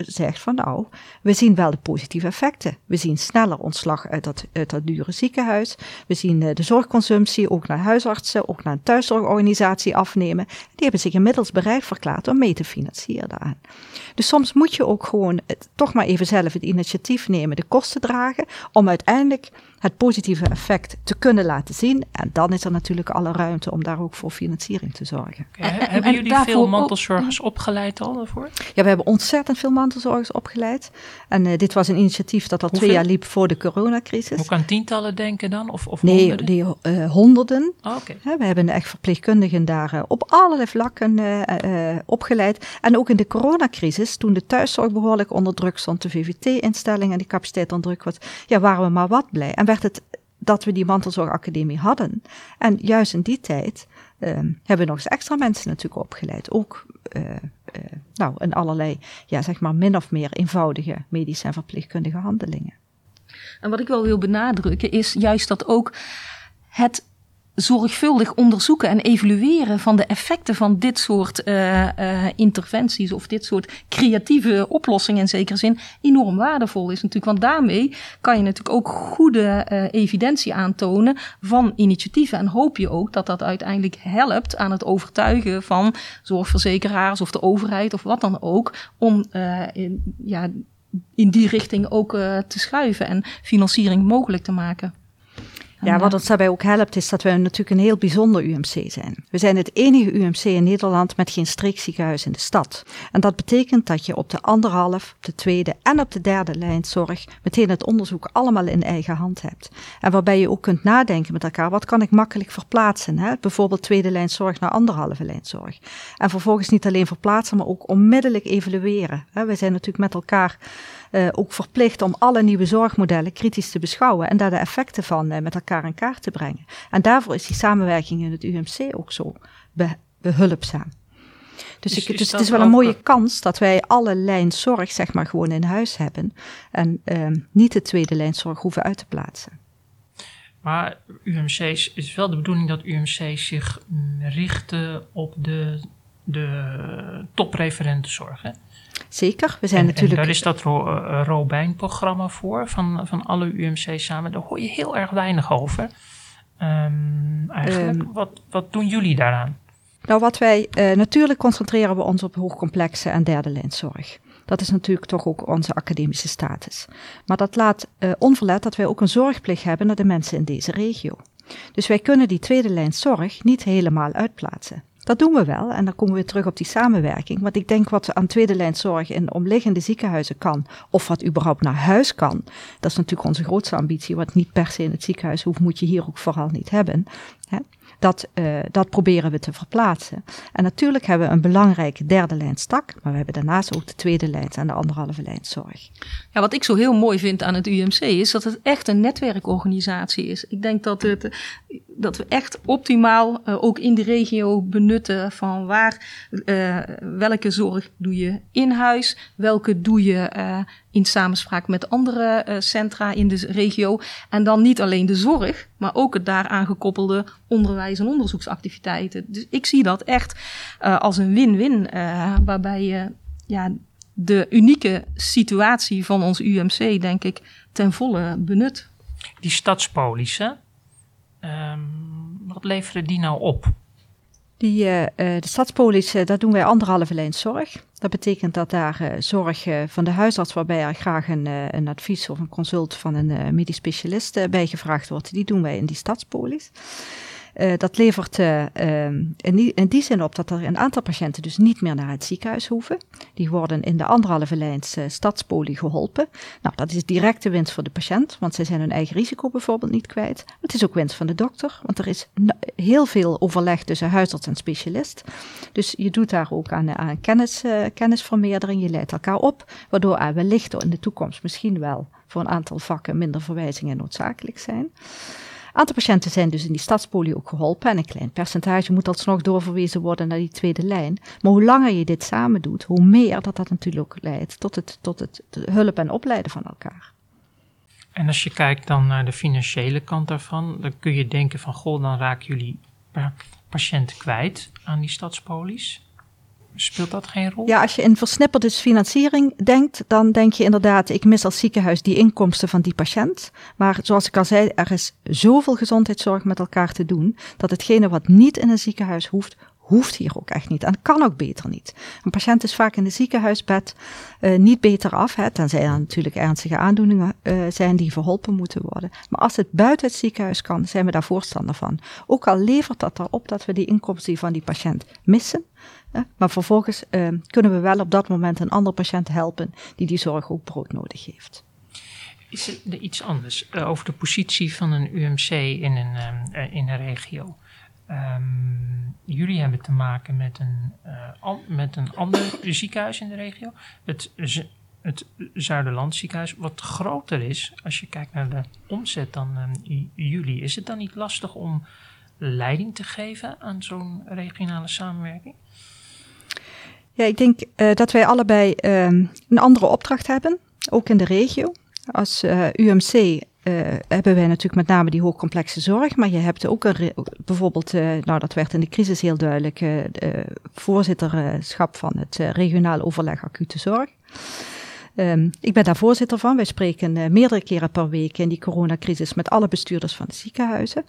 zegt van nou, we zien wel de positieve effecten. We zien sneller ontslag uit dat, uit dat dure ziekenhuis. We zien uh, de zorgconsumptie ook naar huisartsen, ook naar een thuiszorgorganisatie afnemen. Die hebben zich inmiddels bereid verklaard om mee te financieren daaraan. Dus soms moet je ook gewoon toch maar even zelf het initiatief nemen, de kosten dragen, om uiteindelijk het positieve effect te kunnen laten zien. En dan is er natuurlijk alle ruimte om daar ook voor financiering te zorgen. Okay, en, hebben jullie veel mantelzorgers opgeleid al daarvoor? Ja, we hebben ontzettend veel mantelzorgers opgeleid. En uh, dit was een initiatief dat al Hoeveel? twee jaar liep voor de coronacrisis. Moet ik aan tientallen denken dan? Of, of nee, honderden? Die, uh, honderden. Oh, okay. we hebben echt verpleegkundigen daar uh, op allerlei vlakken opgeleid. En ook in de coronacrisis, toen de thuiszorg behoorlijk onder druk stond, de VVT-instelling en die capaciteit onder druk was, ja, waren we maar wat blij. En werd het dat we die mantelzorgacademie hadden. En juist in die tijd uh, hebben we nog eens extra mensen natuurlijk opgeleid. Ook uh, uh, nou, in allerlei, ja, zeg maar min of meer eenvoudige medische en verpleegkundige handelingen. En wat ik wel wil benadrukken is juist dat ook het zorgvuldig onderzoeken en evalueren van de effecten van dit soort uh, uh, interventies of dit soort creatieve oplossingen in zekere zin enorm waardevol is natuurlijk. Want daarmee kan je natuurlijk ook goede uh, evidentie aantonen van initiatieven. En hoop je ook dat dat uiteindelijk helpt aan het overtuigen van zorgverzekeraars of de overheid of wat dan ook om in, ja, in die richting ook te schuiven en financiering mogelijk te maken. Ja, wat ons daarbij ook helpt is dat we natuurlijk een heel bijzonder UMC zijn. We zijn het enige UMC in Nederland met geen streekziekenhuis in de stad. En dat betekent dat je op de anderhalf, op de tweede en op de derde lijn zorg meteen het onderzoek allemaal in eigen hand hebt. En waarbij je ook kunt nadenken met elkaar, wat kan ik makkelijk verplaatsen? Hè? Bijvoorbeeld tweede lijn zorg naar anderhalve lijn zorg. En vervolgens niet alleen verplaatsen, maar ook onmiddellijk evalueren. We zijn natuurlijk met elkaar uh, ook verplicht om alle nieuwe zorgmodellen kritisch te beschouwen en daar de effecten van uh, met elkaar in kaart te brengen. En daarvoor is die samenwerking in het UMC ook zo be behulpzaam. Dus, dus, ik, dus het is wel een mooie kans dat wij alle lijn zorg zeg maar gewoon in huis hebben en uh, niet de tweede lijn zorg hoeven uit te plaatsen. Maar UMC's is wel de bedoeling dat UMC's zich richten op de, de topreferentenzorg. Hè? Zeker, we zijn en, natuurlijk... En daar is dat Ro uh, Robijn-programma voor, van, van alle UMC's samen. Daar hoor je heel erg weinig over. Um, eigenlijk, um, wat, wat doen jullie daaraan? Nou, wat wij... Uh, natuurlijk concentreren we ons op hoogcomplexe en derde lijnzorg. Dat is natuurlijk toch ook onze academische status. Maar dat laat uh, onverlet dat wij ook een zorgplicht hebben naar de mensen in deze regio. Dus wij kunnen die tweede lijn zorg niet helemaal uitplaatsen. Dat doen we wel en dan komen we weer terug op die samenwerking. Want ik denk wat aan tweede lijn zorg in omliggende ziekenhuizen kan, of wat überhaupt naar huis kan, dat is natuurlijk onze grootste ambitie. Wat niet per se in het ziekenhuis hoeft, moet je hier ook vooral niet hebben. Hè? Dat, uh, dat proberen we te verplaatsen. En natuurlijk hebben we een belangrijke derde lijn stak, maar we hebben daarnaast ook de tweede lijn en de anderhalve lijn zorg. Ja, wat ik zo heel mooi vind aan het UMC is dat het echt een netwerkorganisatie is. Ik denk dat, het, dat we echt optimaal uh, ook in de regio benutten van waar, uh, welke zorg doe je in huis, welke doe je in samenspraak met andere centra in de regio. En dan niet alleen de zorg, maar ook het daaraan gekoppelde onderwijs en onderzoeksactiviteiten. Dus ik zie dat echt als een win-win, waarbij je ja, de unieke situatie van ons UMC, denk ik, ten volle benut. Die stadspolissen, um, wat leveren die nou op? Die, uh, de stadspolis, uh, daar doen wij anderhalve lijn zorg. Dat betekent dat daar zorg van de huisarts, waarbij er graag een, een advies of een consult van een medisch specialist bij gevraagd wordt. Die doen wij in die stadspolis. Uh, dat levert uh, in, die, in, die, zin op dat er een aantal patiënten dus niet meer naar het ziekenhuis hoeven. Die worden in de anderhalve lijns uh, stadspolie geholpen. Nou, dat is directe winst voor de patiënt, want zij zijn hun eigen risico bijvoorbeeld niet kwijt. Het is ook winst van de dokter, want er is heel veel overleg tussen huisarts en specialist. Dus je doet daar ook aan, aan kennis, kennisvermeerdering, je leidt elkaar op, waardoor er wellicht in de toekomst misschien wel voor een aantal vakken minder verwijzingen noodzakelijk zijn aantal patiënten zijn dus in die stadspolie ook geholpen en een klein percentage moet alsnog doorverwezen worden naar die tweede lijn. Maar hoe langer je dit samen doet, hoe meer dat dat natuurlijk ook leidt tot het, tot het hulp en opleiden van elkaar. En als je kijkt dan naar de financiële kant daarvan, dan kun je denken van goh, dan raken jullie patiënten kwijt aan die stadspolies. Speelt dat geen rol? Ja, als je in versnipperde financiering denkt, dan denk je inderdaad, ik mis als ziekenhuis die inkomsten van die patiënt. Maar zoals ik al zei, er is zoveel gezondheidszorg met elkaar te doen, dat hetgene wat niet in een ziekenhuis hoeft, hoeft hier ook echt niet en kan ook beter niet. Een patiënt is vaak in de ziekenhuisbed uh, niet beter af, hè, tenzij er natuurlijk ernstige aandoeningen uh, zijn die verholpen moeten worden. Maar als het buiten het ziekenhuis kan, zijn we daar voorstander van. Ook al levert dat erop dat we die inkomsten van die patiënt missen, maar vervolgens uh, kunnen we wel op dat moment een andere patiënt helpen die die zorg ook broodnodig heeft. Is er iets anders uh, over de positie van een UMC in een, uh, in een regio? Um, jullie hebben te maken met een, an, met een ander ziekenhuis in de regio, het, het Zuiderland ziekenhuis, wat groter is. Als je kijkt naar de omzet dan um, jullie, is het dan niet lastig om leiding te geven aan zo'n regionale samenwerking? Ja, ik denk uh, dat wij allebei uh, een andere opdracht hebben, ook in de regio. Als uh, UMC hebben wij natuurlijk met name die hoogcomplexe zorg, maar je hebt ook een, bijvoorbeeld, nou dat werd in de crisis heel duidelijk, voorzitterschap van het regionaal overleg acute zorg. Um, ik ben daar voorzitter van. Wij spreken uh, meerdere keren per week in die coronacrisis met alle bestuurders van de ziekenhuizen.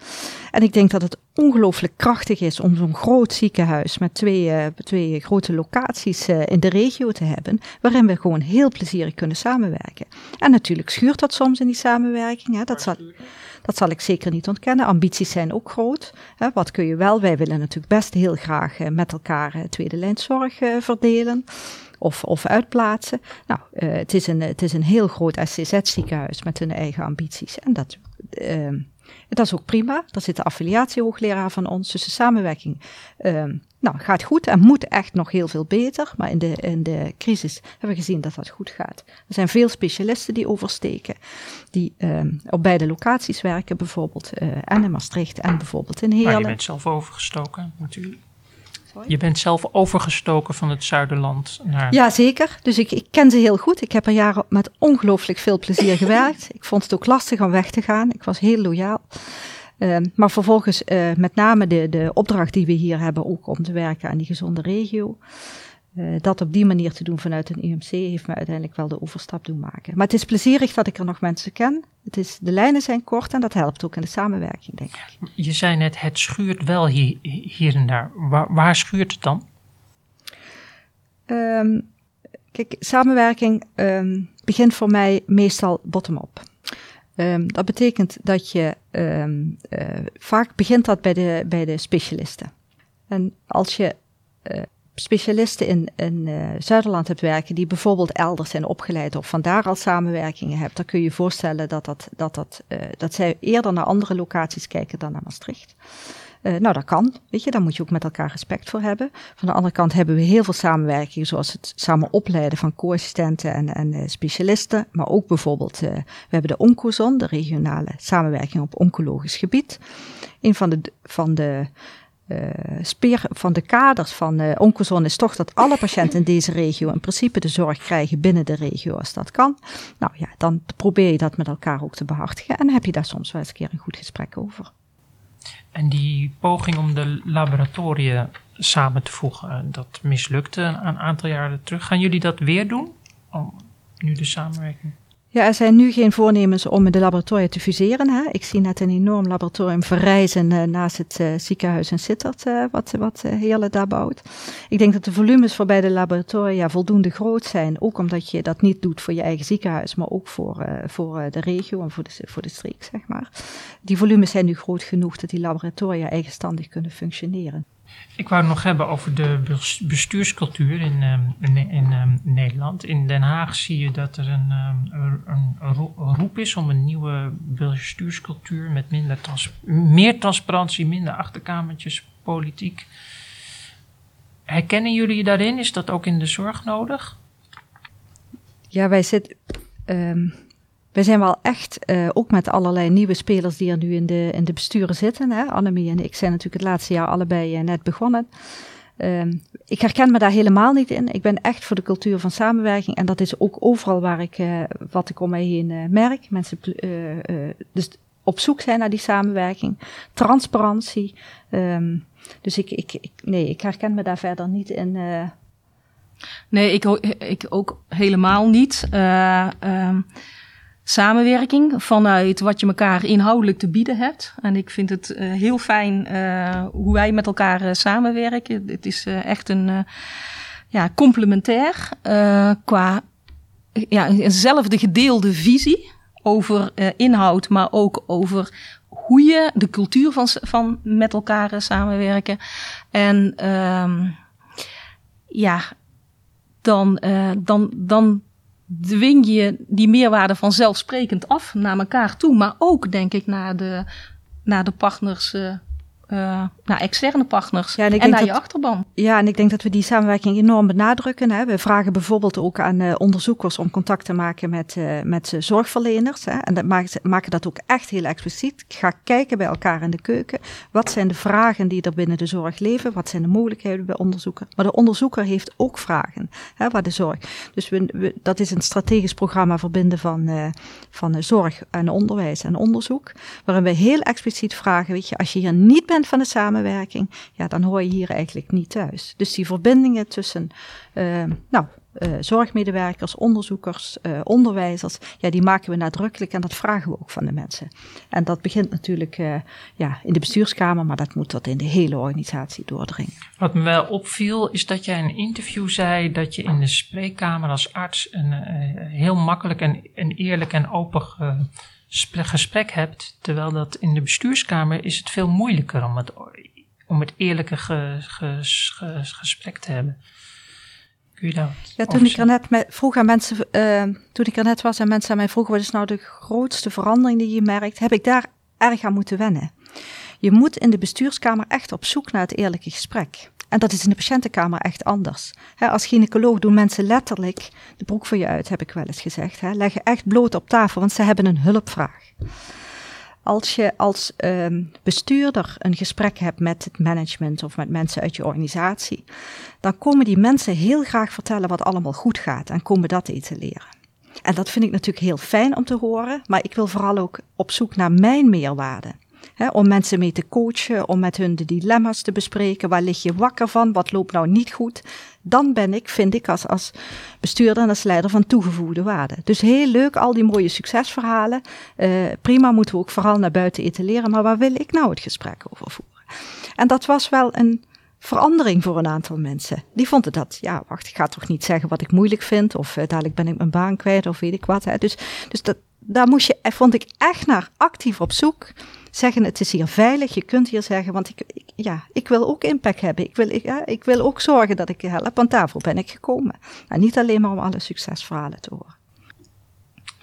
En ik denk dat het ongelooflijk krachtig is om zo'n groot ziekenhuis met twee, uh, twee grote locaties uh, in de regio te hebben, waarin we gewoon heel plezierig kunnen samenwerken. En natuurlijk schuurt dat soms in die samenwerking. Hè. Dat zal, dat zal ik zeker niet ontkennen. Ambities zijn ook groot. Hè. Wat kun je wel? Wij willen natuurlijk best heel graag met elkaar tweede lijnzorg verdelen of, of uitplaatsen. Nou, uh, het, is een, het is een heel groot SCZ-ziekenhuis met hun eigen ambities. En dat, uh, dat is ook prima. Daar zit de affiliatiehoogleraar van ons. Dus de samenwerking uh, nou, gaat goed en moet echt nog heel veel beter. Maar in de, in de crisis hebben we gezien dat dat goed gaat. Er zijn veel specialisten die oversteken. Die op beide locaties werken. Bijvoorbeeld en in Maastricht en bijvoorbeeld in Heerlen. Maar je bent zelf overgestoken natuurlijk. Je bent zelf overgestoken van het Zuiderland naar... Ja, zeker. Dus ik, ik ken ze heel goed. Ik heb er jaren met ongelooflijk veel plezier gewerkt. Ik vond het ook lastig om weg te gaan. Ik was heel loyaal. Uh, maar vervolgens uh, met name de, de opdracht die we hier hebben, ook om te werken aan die gezonde regio. Uh, dat op die manier te doen vanuit een UMC heeft me uiteindelijk wel de overstap doen maken. Maar het is plezierig dat ik er nog mensen ken. Het is, de lijnen zijn kort en dat helpt ook in de samenwerking, denk ik. Je zei net, het schuurt wel hier, hier en daar. Waar, waar schuurt het dan? Um, kijk, samenwerking um, begint voor mij meestal bottom-up. Um, dat betekent dat je uh, vaak begint dat bij de, bij de specialisten. En als je uh, specialisten in, in uh, Zuiderland hebt werken, die bijvoorbeeld elders zijn opgeleid of vandaar al samenwerkingen hebt, dan kun je je voorstellen dat, dat, dat, dat, uh, dat zij eerder naar andere locaties kijken dan naar Maastricht. Uh, nou, dat kan, weet je, daar moet je ook met elkaar respect voor hebben. Van de andere kant hebben we heel veel samenwerking, zoals het samen opleiden van co-assistenten en, en specialisten. Maar ook bijvoorbeeld, we hebben de Oncozon, de regionale samenwerking op oncologisch gebied. Een van de, van de speer van de kaders van uh, is toch dat alle patiënten in deze regio in principe de zorg krijgen binnen de regio als dat kan. Nou ja, dan probeer je dat met elkaar ook te behartigen en heb je daar soms wel eens een keer een goed gesprek over. En die poging om de laboratoria samen te voegen, eh, dat mislukte een aantal jaren terug. Gaan jullie dat weer doen? Om nu de samenwerking Ja, er zijn nu geen voornemens om de laboratoria te fuseren. Hè. Ik zie net een enorm laboratorium verrijzen uh, naast het uh, ziekenhuis in Sittard, uh, wat, wat Heerle daar bouwt. Ik denk dat de volumes voor beide laboratoria voldoende groot zijn. Ook omdat je dat niet doet voor je eigen ziekenhuis, maar ook voor, voor de regio en voor de, voor de streek, zeg maar. Die volumes zijn nu groot genoeg dat die laboratoria eigenstandig kunnen functioneren. Ik wou het nog hebben over de bestuurscultuur in, ehm, in, in um, Nederland. In Den Haag zie je dat er een, um, een, een, roep is om een nieuwe bestuurscultuur met minder trans meer transparantie, minder achterkamertjes, politiek. Herkennen jullie je daarin? Is dat ook in de zorg nodig? Ja, wij zitten. We zijn wel echt, uh, ook met allerlei nieuwe spelers die er nu in de, in de besturen zitten. Hè. Annemie en ik zijn natuurlijk het laatste jaar allebei uh, net begonnen. Uh, ik herken me daar helemaal niet in. Ik ben echt voor de cultuur van samenwerking. En dat is ook overal waar ik, uh, wat ik om mij heen merk. Mensen dus op zoek zijn naar die samenwerking. Transparantie. Um, dus ik, ik, nee, ik herken me daar verder niet in. Nee, ik, ik ook helemaal niet. Um, samenwerking vanuit wat je elkaar inhoudelijk te bieden hebt. En ik vind het uh, heel fijn uh, hoe wij met elkaar uh, samenwerken. Het is echt een ja, complementair qua ja, eenzelfde gedeelde visie over inhoud, maar ook over hoe je de cultuur van, van met elkaar samenwerken. En ehm, ja, dan, dan, dan dwing je die meerwaarde vanzelfsprekend af naar elkaar toe. Maar ook, denk ik, naar de, naar de partners uh, uh, naar externe partners ja, en, en naar je achterban. Ja, en ik denk dat we die samenwerking enorm benadrukken. Hè. We vragen bijvoorbeeld ook aan uh, onderzoekers om contact te maken met, uh, met zorgverleners. Hè. En dat maken, maken dat ook echt heel expliciet. Ga kijken bij elkaar in de keuken. Wat zijn de vragen die er binnen de zorg leven? Wat zijn de mogelijkheden bij onderzoeker? Maar de onderzoeker heeft ook vragen hè, waar de zorg. Dus we, we, dat is een strategisch programma verbinden van, van zorg en onderwijs en onderzoek. Waarin we heel expliciet vragen, weet je, als je hier niet bent van de samenwerking, ja, dan hoor je hier eigenlijk niet thuis. Dus die verbindingen tussen, uh, nou, uh, zorgmedewerkers, onderzoekers, uh, onderwijzers, ja, die maken we nadrukkelijk en dat vragen we ook van de mensen. En dat begint natuurlijk ja, in de bestuurskamer, maar dat moet tot in de hele organisatie doordringen. Wat me wel opviel, is dat jij in een interview zei dat je in de spreekkamer als arts een heel makkelijk en, en eerlijk en open gesprek hebt, terwijl dat in de bestuurskamer is het veel moeilijker om het, om het eerlijke ge, ge, gesprek te hebben. Kun je dat? Ja, toen ik er net met, vroeg aan mensen, uh, toen ik er net was en mensen aan mij vroegen wat is nou de grootste verandering die je merkt, heb ik daar erg aan moeten wennen. Je moet in de bestuurskamer echt op zoek naar het eerlijke gesprek. En dat is in de patiëntenkamer echt anders. als gynaecoloog doen mensen letterlijk de broek voor je uit, heb ik wel eens gezegd. Leggen echt bloot op tafel, want ze hebben een hulpvraag. Als je als um, bestuurder een gesprek hebt met het management of met mensen uit je organisatie, dan komen die mensen heel graag vertellen wat allemaal goed gaat en komen dat etaleren. En dat vind ik natuurlijk heel fijn om te horen, maar ik wil vooral ook op zoek naar mijn meerwaarde om mensen mee te coachen, om met hun de dilemma's te bespreken. Waar lig je wakker van? Wat loopt nou niet goed? Dan ben ik, vind ik, als, als bestuurder en als leider van toegevoegde waarde. Dus heel leuk, al die mooie succesverhalen. Uh, prima, moeten we ook vooral naar buiten etaleren. Maar waar wil ik nou het gesprek over voeren? En dat was wel een verandering voor een aantal mensen. Die vonden dat, ja, wacht, ik ga toch niet zeggen wat ik moeilijk vind. Of uh, dadelijk ben ik mijn baan kwijt of weet ik wat. Dus, dus dat, daar moest je, vond ik echt naar actief op zoek zeggen het is hier veilig, je kunt hier zeggen, want ik, ja, ik wil ook impact hebben. Ik wil, ik, ja, ik wil ook zorgen dat ik help. Aan tafel ben ik gekomen. En niet alleen maar om alle succesverhalen te horen.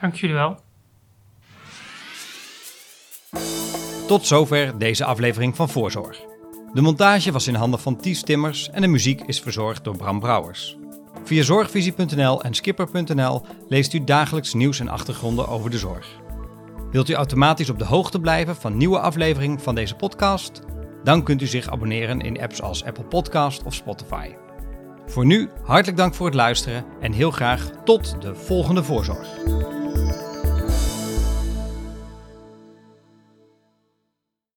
Dank jullie wel. Tot zover deze aflevering van Voorzorg. De montage was in handen van Ties Timmers en de muziek is verzorgd door Bram Brouwers. Via zorgvisie.nl en skipper.nl leest u dagelijks nieuws en achtergronden over de zorg. Wilt u automatisch op de hoogte blijven van nieuwe afleveringen van deze podcast? Dan kunt u zich abonneren in apps als Apple Podcast of Spotify. Voor nu hartelijk dank voor het luisteren en heel graag tot de volgende voorzorg.